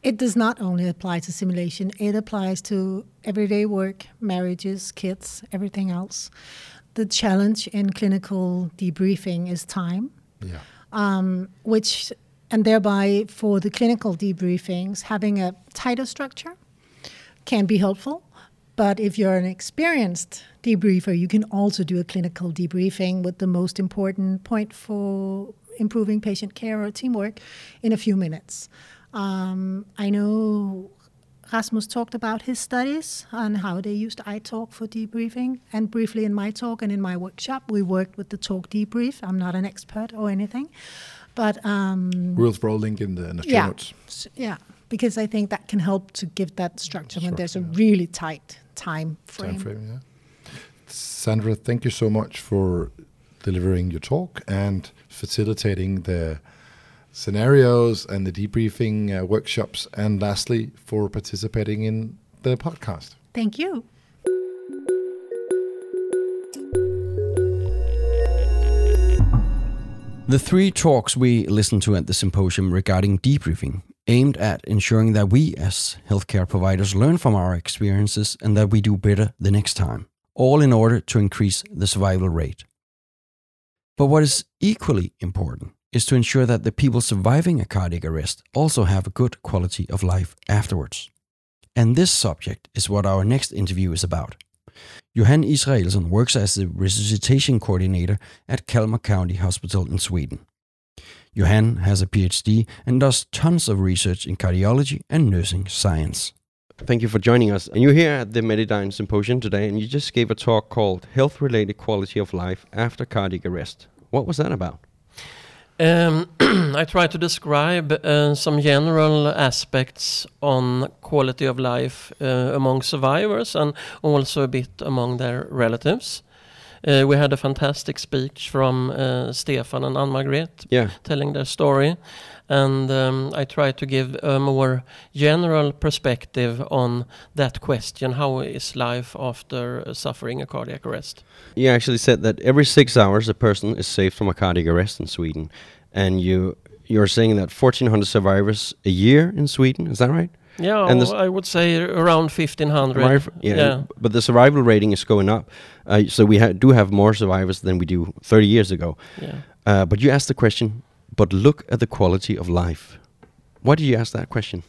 It does not only apply to simulation, it applies to everyday work, marriages, kids, everything else. The challenge in clinical debriefing is time. Yeah. Um, which, and thereby for the clinical debriefings, having a tighter structure can be helpful. But if you're an experienced debriefer, you can also do a clinical debriefing with the most important point for improving patient care or teamwork in a few minutes. Um, I know Rasmus talked about his studies on how they used iTalk for debriefing. And briefly in my talk and in my workshop, we worked with the talk debrief. I'm not an expert or anything. But um, we'll throw a link in the, in the yeah, notes. Yeah, because I think that can help to give that structure, structure when there's a really tight time frame. Time frame, yeah. Sandra, thank you so much for delivering your talk and facilitating the scenarios and the debriefing uh, workshops, and lastly, for participating in the podcast. Thank you. The three talks we listened to at the symposium regarding debriefing aimed at ensuring that we as healthcare providers learn from our experiences and that we do better the next time, all in order to increase the survival rate. But what is equally important is to ensure that the people surviving a cardiac arrest also have a good quality of life afterwards. And this subject is what our next interview is about. Johan Israelsson works as the resuscitation coordinator at Kalmar County Hospital in Sweden. Johan has a PhD and does tons of research in cardiology and nursing science. Thank you for joining us. And you're here at the Medidyne Symposium today, and you just gave a talk called Health Related Quality of Life After Cardiac Arrest. What was that about? Um, <clears throat> I try to describe uh, some general aspects on quality of life uh, among survivors and also a bit among their relatives. Uh, we had a fantastic speech from uh, Stefan and Ann-Margret Yeah. telling their story. And um, I try to give a more general perspective on that question how is life after uh, suffering a cardiac arrest? You actually said that every six hours a person is saved from a cardiac arrest in Sweden, and you you're saying that 1,400 survivors a year in Sweden. Is that right? Yeah, And I would say around 1500. Right, Yeah. But the survival rating is going up, uh, so we ha- do have more survivors than we do 30 years ago. yeah. Uh, but you asked the question. But look at the quality of life. Why do you ask that question?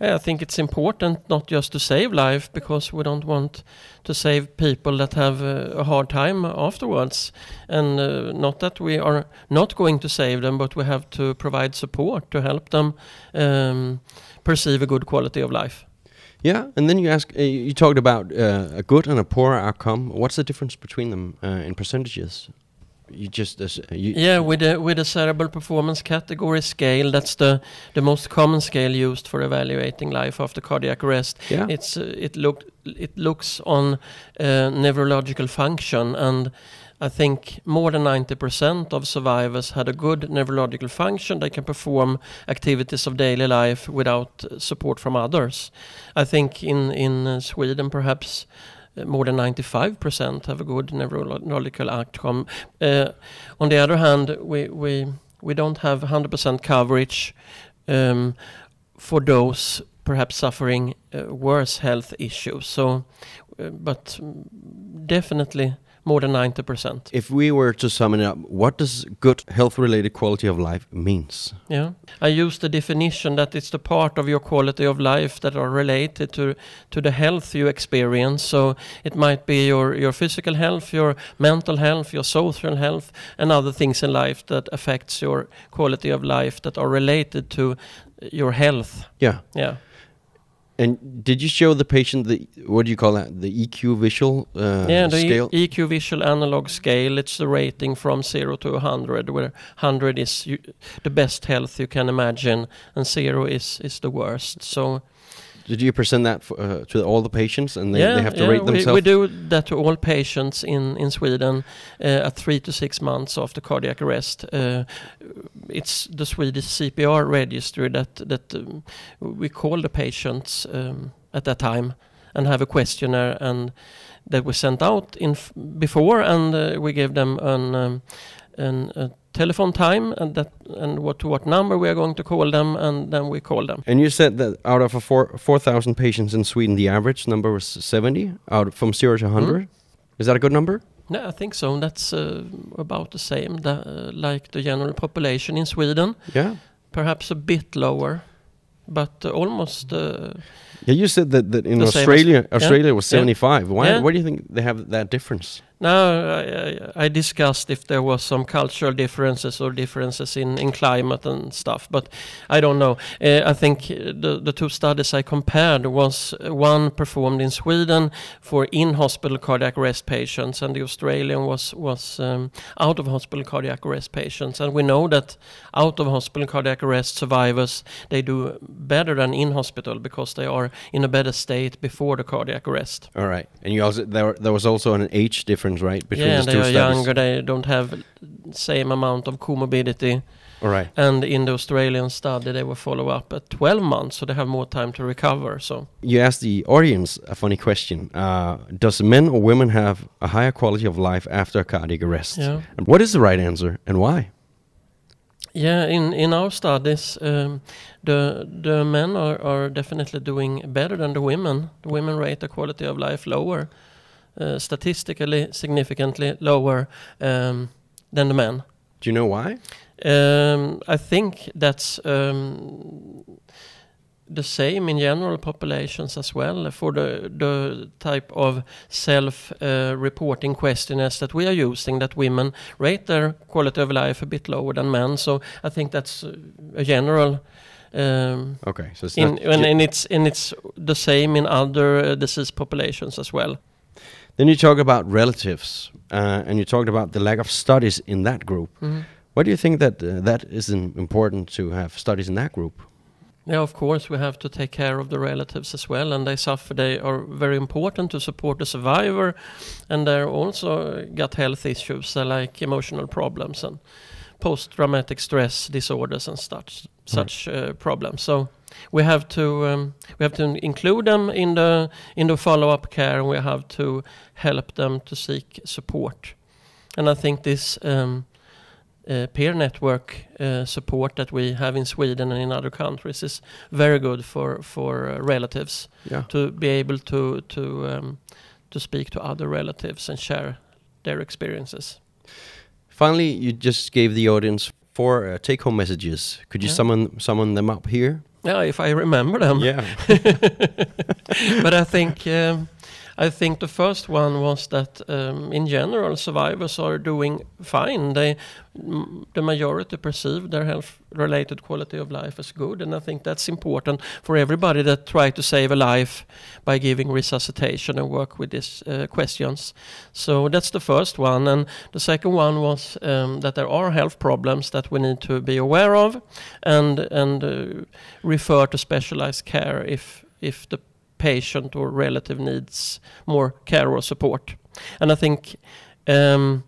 I think it's important not just to save life because we don't want to save people that have uh, a hard time afterwards. And uh, not that we are not going to save them, but we have to provide support to help them um, perceive a good quality of life. Yeah, and then you ask. Uh, you talked about uh, a good and a poor outcome. What's the difference between them uh, in percentages? You just uh, you, Yeah, with the with the cerebral performance category scale, that's the the most common scale used for evaluating life after cardiac arrest. Yeah. It's uh, it look it looks on uh, neurological function, and I think more than ninety percent of survivors had a good neurological function. They can perform activities of daily life without support from others. I think in in uh, Sweden, perhaps more than 95% have a good neurological outcome. Uh, on the other hand, we, we, we don't have 100% coverage um, for those perhaps suffering uh, worse health issues. So, uh, but mm, definitely more than 90%. If we were to sum it up, what does good health-related quality of life means? Yeah, I use the definition that it's the part of your quality of life that are related to to the health you experience. So it might be your your physical health, your mental health, your social health, and other things in life that affects your quality of life that are related to your health. Yeah. Yeah. And did you show the patient the what do you call that? The EQ visual uh, yeah, the E- scale? EQ visual analog scale, it's the rating from 0 to 100, where 100 is you, the best health you can imagine, and 0 is, is the worst. So, did you present that for, uh, to all the patients, and they, yeah, they have to yeah, rate we, themselves? we do that to all patients in, in Sweden uh, at three to six months after cardiac arrest. Uh, it's the Swedish CPR registry that, that um, we call the patients um, at that time and have a questionnaire and that we sent out in before and uh, we gave them an, um, an a telephone time and that and what to what number we are going to call them and then we call them. And you said that out of a four four thousand patients in Sweden, the average number was seventy out from zero to 100 Mm. Is that a good number? No, I think so. That's uh, about the same tha- uh, like the general population in Sweden. Yeah. Perhaps a bit lower, but uh, almost. Uh, Yeah, you said that, that in The same as- Australia, yeah, Australia was yeah. seventy five. Why? Yeah. Why do you think they have that difference? Now, I, I- discussed if there was some cultural differences or differences in, in climate and stuff, but I don't know. Uh, I think the, the two studies I compared was one performed in Sweden for in-hospital cardiac arrest patients, and the Australian was was um, out-of-hospital cardiac arrest patients. And we know that out-of-hospital cardiac arrest survivors they do better than in-hospital because they are in a better state before the cardiac arrest. All right, and you also there there was also an age difference, right, between yeah, the they are studies. younger. They don't have same amount of comorbidity. All right. And in the Australian study, they were follow up at 12 months, so they have more time to recover. So You asked the audience a funny question. Uh, does men or women have a higher quality of life after a cardiac arrest? Yeah. And what is the right answer and why? yeah, in in our studies, um, the the men are, are definitely doing better than the women. The women rate the quality of life lower, statistically significantly lower um, than the men. Do you know why? Um, I think that's um, the same in general populations as well for the the type of self-reporting questionnaires that we are using. That women rate their quality of life a bit lower than men. So I think that's uh, a general. Um, Okay, so it's in, not and, and it's and it's the same in other uh, disease populations as well. Then you talk about relatives, uh, and you talked about the lack of studies in that group. Mhm. Why do you think that uh, that is im- important to have studies in that group? Yeah, of course, we have to take care of the relatives as well, and they suffer. They are very important to support the survivor, and they are also got health issues uh, like emotional problems and post-traumatic stress disorders and such such uh, problems. So we have to um, we have to include them in the in the follow-up care, and we have to help them to seek support. And I think this um, uh, peer network uh, support that we have in Sweden and in other countries is very good for for uh, relatives Yeah. to be able to to um, to speak to other relatives and share their experiences. Finally, you just gave the audience four uh, take-home messages. Could you Yeah. summon summon them up here? Yeah, if I remember them. Yeah. <laughs> but I think um, I think the first one was that um, in general survivors are doing fine. They the majority perceive their health-related quality of life as good, and I think that's important for everybody that try to save a life by giving resuscitation and work with these uh, questions. So that's the first one, and the second one was um, that there are health problems that we need to be aware of, and and uh, refer to specialized care if if the patient or relative needs more care or support. And I think um,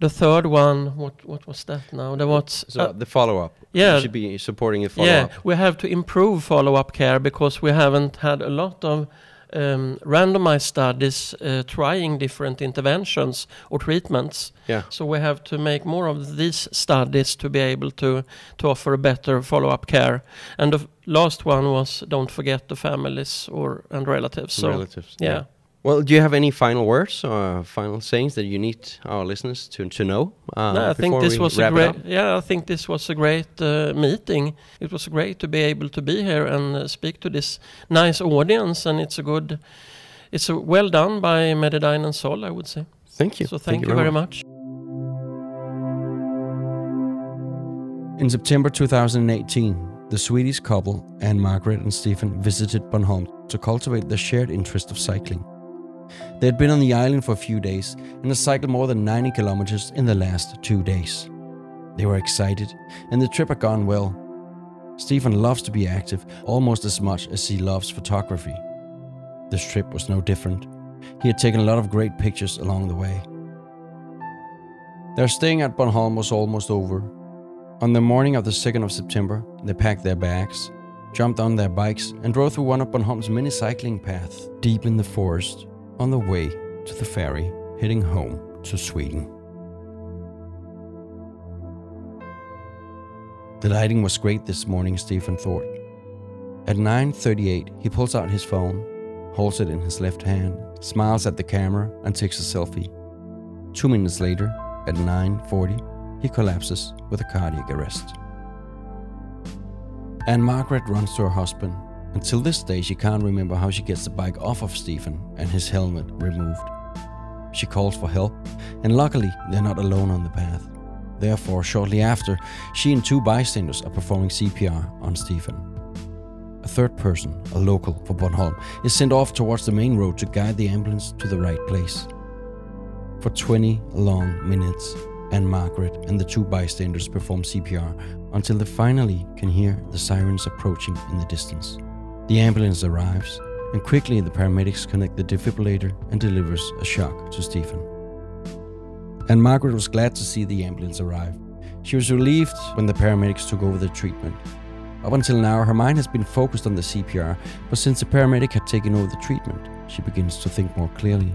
the third one, what what was that now? There was So uh, the follow-up. yeah. You should be supporting a follow-up. Yeah, we have to improve follow-up care because we haven't had a lot of um, randomized studies uh, trying different interventions or treatments. Yeah. So we have to make more of these studies to be able to to offer a better follow-up care. And the last one was don't forget the families or and relatives. So relatives. yeah. Well, do you have any final words or final sayings that you need our listeners to, to know? Uh, No, I think this was a great. Yeah, I think this was a great uh, meeting. It was great to be able to be here and uh, speak to this nice audience, and it's a good. It's a well done by Medidyne and Zoll, I would say. Thank you. So thank, you very much. In September 2018, the Swedish couple, Ann-Margret and Stephen, visited Bornholm to cultivate their shared interest of cycling. They had been on the island for a few days and had cycled more than 90 kilometers in the last two days. They were excited, and the trip had gone well. Stephen loves to be active almost as much as he loves photography. This trip was no different. He had taken a lot of great pictures along the way. Their staying at Bornholm was almost over, on the morning of the 2nd of September, they packed their bags, jumped on their bikes, and drove through one of Bornholm's many cycling paths deep in the forest on the way to the ferry heading home to Sweden. The lighting was great this morning, Stephen thought. At 9:38, he pulls out his phone, holds it in his left hand, smiles at the camera, and takes a selfie. Two minutes later, at 9:40, he collapses with a cardiac arrest. And Margaret runs to her husband. Until this day, she can't remember how she gets the bike off of Stephen and his helmet removed. She calls for help, and luckily, they're not alone on the path. Therefore, shortly after, she and two bystanders are performing CPR on Stephen. A third person, a local for Bornholm, is sent off towards the main road to guide the ambulance to the right place. For 20 long minutes, and Margaret and the two bystanders perform CPR until they finally can hear the sirens approaching in the distance. The ambulance arrives, and quickly the paramedics connect the defibrillator and delivers a shock to Stephen. And Margaret was glad to see the ambulance arrive. She was relieved when the paramedics took over the treatment. Up until now, her mind has been focused on the CPR, but since the paramedic had taken over the treatment, she begins to think more clearly.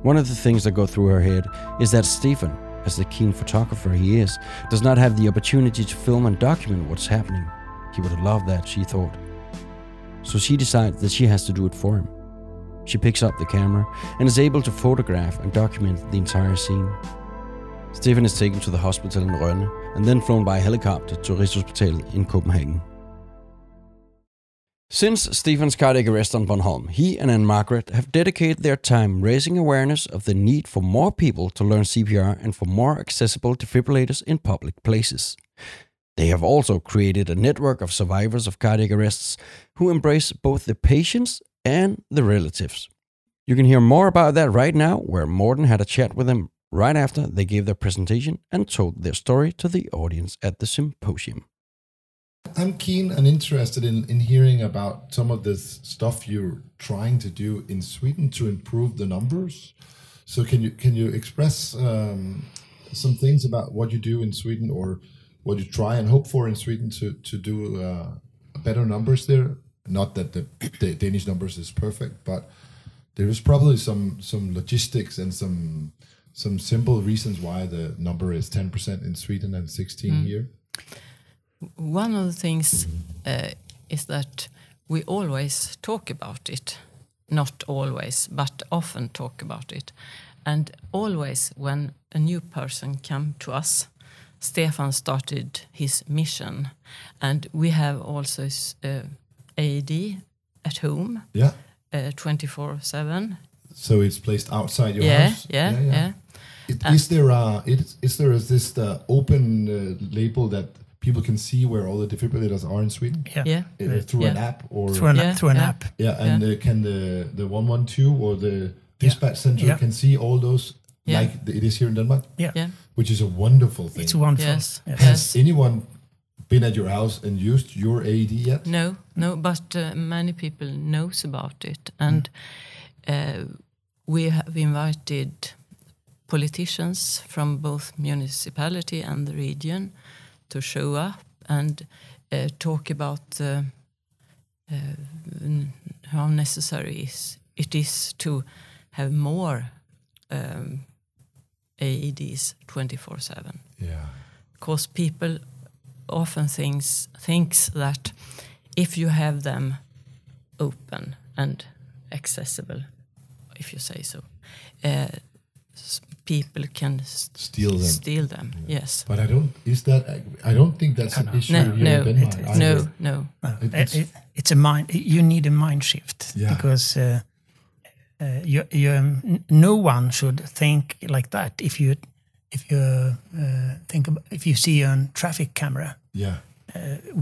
One of the things that go through her head is that Stephen, as the keen photographer he is, does not have the opportunity to film and document what's happening. He would have loved that, she thought. So she decides that she has to do it for him. She picks up the camera and is able to photograph and document the entire scene. Stephen is taken to the hospital in Rønne and then flown by helicopter to Rigshospitalet in Copenhagen. Since Stephen's cardiac arrest on Bornholm, he and Ann-Margret have dedicated their time raising awareness of the need for more people to learn CPR and for more accessible defibrillators in public places. They have also created a network of survivors of cardiac arrests who embrace both the patients and the relatives. You can hear more about that right now, where Morten had a chat with them right after they gave their presentation and told their story to the audience at the symposium. I'm keen and interested in, in hearing about some of this stuff you're trying to do in Sweden to improve the numbers. So can you can you express um, some things about what you do in Sweden or what you try and hope for in Sweden to to do uh, better numbers there? Not that the, the Danish numbers is perfect, but there is probably some some logistics and some some simple reasons why the number is 10% in Sweden and 16 here. One of the things uh, is that we always talk about it. Not always, but often talk about it. And always when a new person come to us, Stefan started his mission. And we have also uh, AED at home, Yeah. uh, 24-7. So it's placed outside your Yeah, house. yeah, yeah. It- Is there a is, is there is this the open uh, label that people can see where all the defibrillators are in Sweden Yeah. Yeah, Uh, through an app or Through an, Yeah, through an yeah. app. yeah, and uh, can the the one one two or the dispatch center Yeah. can see all those Yeah. like it is here in Denmark, Yeah. yeah. Which is a wonderful thing. It's wonderful. Yes. Yes. Has anyone been at your house and used your AED yet? No, no, but uh, many people knows about it, and uh, we have invited politicians from both municipality and the region to show up and uh, talk about uh, uh, how necessary is it is to have more um, AEDs twenty four seven Yeah. because people often thinks thinks that if you have them open and accessible, if you say so, uh, people can s- Steal them. Steal them. Yes. But I don't. Is that? I don't think that's an issue No, here no, in Denmark. it- No, no. No, It- it- it's- it- it's a mind. You need a mind shift Yeah. because uh, uh, you, you, um, no one should think like that. If you if you uh, think about, if you see a traffic camera, Yeah.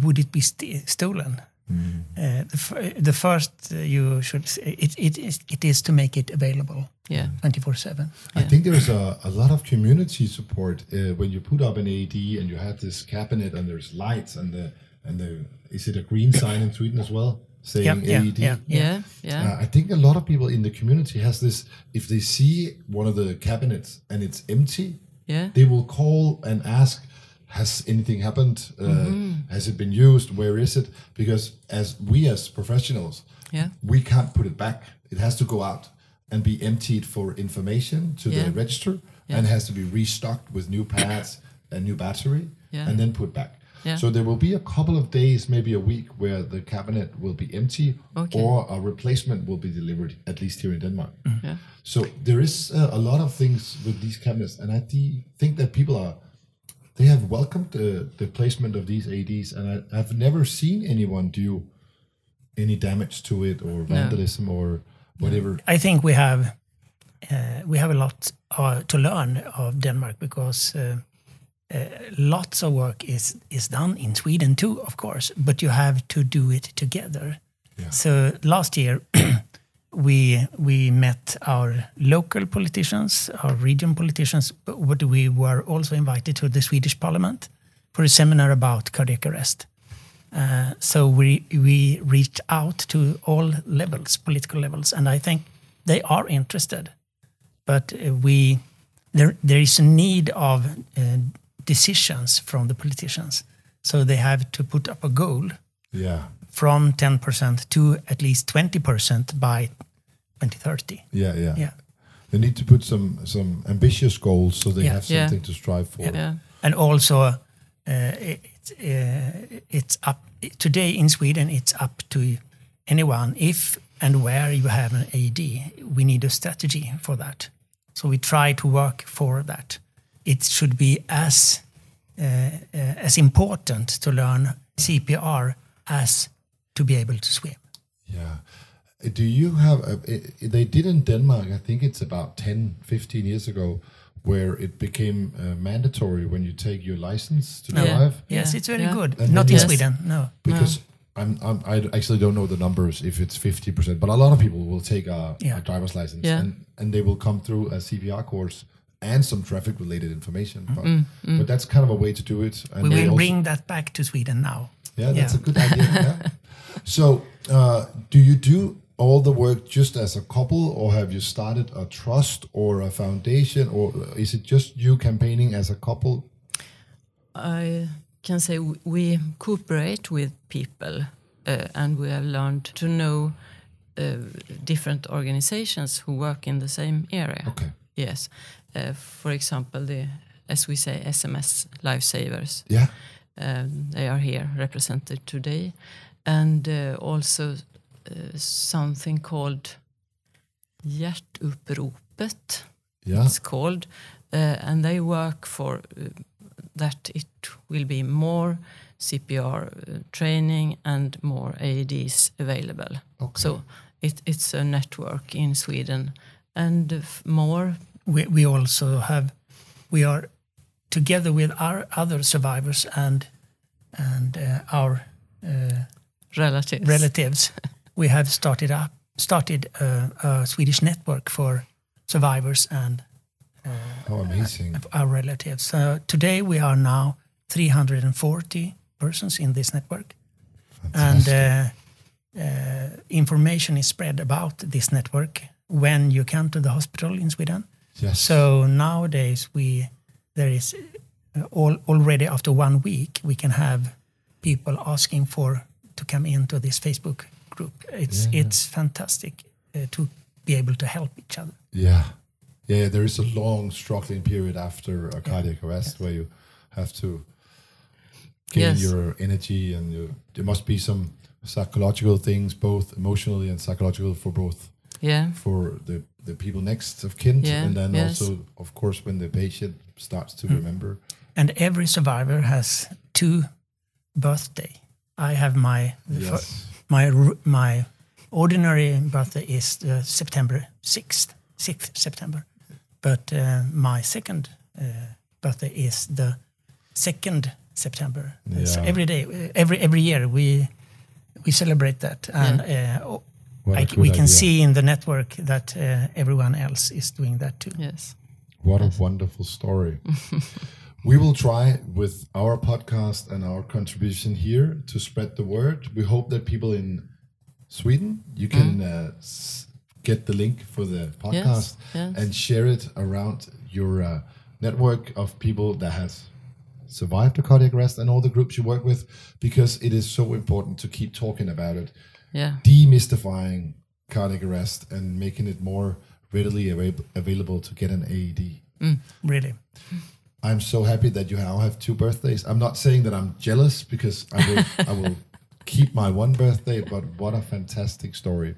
would it be st- stolen? Uh, the, f- the first uh, you should s- it, it is it is to make it available Yeah. twenty four seven. I think there's a, a lot of community support uh, when you put up an AD and you have this cabinet and there's lights and the and the is it a green sign in Sweden as well saying Yeah, yeah, AED? yeah. Yeah. Yeah. Uh, I think a lot of people in the community has this. If they see one of the cabinets and it's empty, Yeah. they will call and ask, "Has anything happened? Uh, Mm-hmm. Has it been used? Where is it?" Because as we as professionals, Yeah. we can't put it back. It has to go out and be emptied for information to the Yeah. register, and has to be restocked with new pads and new battery, Yeah. and then put back. Yeah. So there will be a couple of days, maybe a week, where the cabinet will be empty, Okay. or a replacement will be delivered. At least here in Denmark. Yeah. So there is uh, a lot of things with these cabinets, and I thi- think that people are they have welcomed the, the placement of these ADs, and I, I've never seen anyone do any damage to it or vandalism or whatever. I think we have uh, we have a lot uh, to learn of Denmark because uh, uh, lots of work is is done in Sweden too, of course, but you have to do it together. So last year <clears throat> we we met our local politicians, our region politicians, but we were also invited to the Swedish Parliament for a seminar about cardiac arrest. Uh, so we we reached out to all levels, political levels, and I think they are interested. But uh, we there there is a need of uh, decisions from the politicians, so they have to put up a goal Yeah, from ten percent to at least twenty percent by 2030. yeah, yeah. Yeah. They need to put some some ambitious goals so they Yeah. have Yeah. something to strive for. Yeah. and also uh, it, uh, it's up today in Sweden. It's up to anyone if and where you have an AD. We need a strategy for that. So we try to work for that. It should be as uh, uh, as important to learn CPR as to be able to swim. Yeah. Do you have, a, i- they did in Denmark, I think it's about 10, 15 years ago, where it became uh, mandatory when you take your license to Yeah. drive. Yes, Yeah, it's very yeah. good. And Not in yes. Sweden, no. Because I'm, I'm, I actually don't know the numbers if it's 50%, but a lot of people will take a, Yeah. a driver's license Yeah. and, and they will come through a CPR course and some traffic related information. But, Mm, but that's kind of a way to do it. And we will also- bring that back to Sweden now. Yeah, that's Yeah. a good idea. yeah. <laughs> So, uh, do you do all the work just as a couple, or have you started a trust or a foundation, or is it just you campaigning as a couple? I can say we cooperate with people uh, and we have learned to know uh, different organizations who work in the same area. Okay. Yes. Uh, for example, the, as we say, SMS lifesavers. Yeah. Um, they are here represented today. And uh, also uh, something called Hjärtuppropet Yeah. it's called, and they work for that it will be more CPR training and more AEDs available. Okay. So it, it's a network in Sweden, and more. We, we also have we are together with our other survivors and and uh, our uh, relatives. relatives <laughs> we have started up started a, a Swedish network for survivors and How amazing. our relatives. So today we are now 340 persons in this network, and uh, uh, information is spread about this network when you come to the hospital in Sweden. Yes. So nowadays we there is uh, all, already after one week we can have people asking for to come into this Facebook group. It's Yeah. it's fantastic uh, to be able to help each other. Yeah. Yeah, there is a long struggling period after a cardiac arrest where you have to gain Yes. your energy and you, there must be some psychological things, both emotionally and psychological for both Yeah. for the, the people next of kin Yeah, and then yes. also of course when the patient starts to remember. And every survivor has two birthday. I have my Yes. my my ordinary birthday is uh, September sixth, sixth September, but uh, my second uh, birthday is the second September. Uh, So every day, uh, every every year we we celebrate that, and uh, What a I, we can idea. see in the network that uh, everyone else is doing that too. Yes. What a wonderful story. <laughs> we will try with our podcast and our contribution here to spread the word. We hope that people in Sweden, you can uh, s- get the link for the podcast yes. and share it around your uh, network of people that has survived a cardiac arrest and all the groups you work with because it is so important to keep talking about it Yeah. demystifying cardiac arrest and making it more readily avail- available to get an AED. Mm. Really, I'm so happy that you now have two birthdays. I'm not saying that I'm jealous because I will I will keep my one birthday, but what a fantastic story.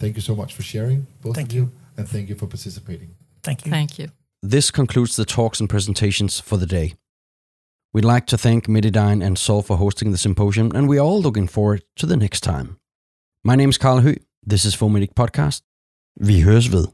Thank you so much for sharing, both Thank of you, and thank you for participating. thank you. Thank you. This concludes the talks and presentations for the day. We'd like to thank Medidyne and Zoll for hosting the symposium, and we're all looking forward to the next time. My name is Carl Hø. This is Fomedic Podcast. Vi høres ved.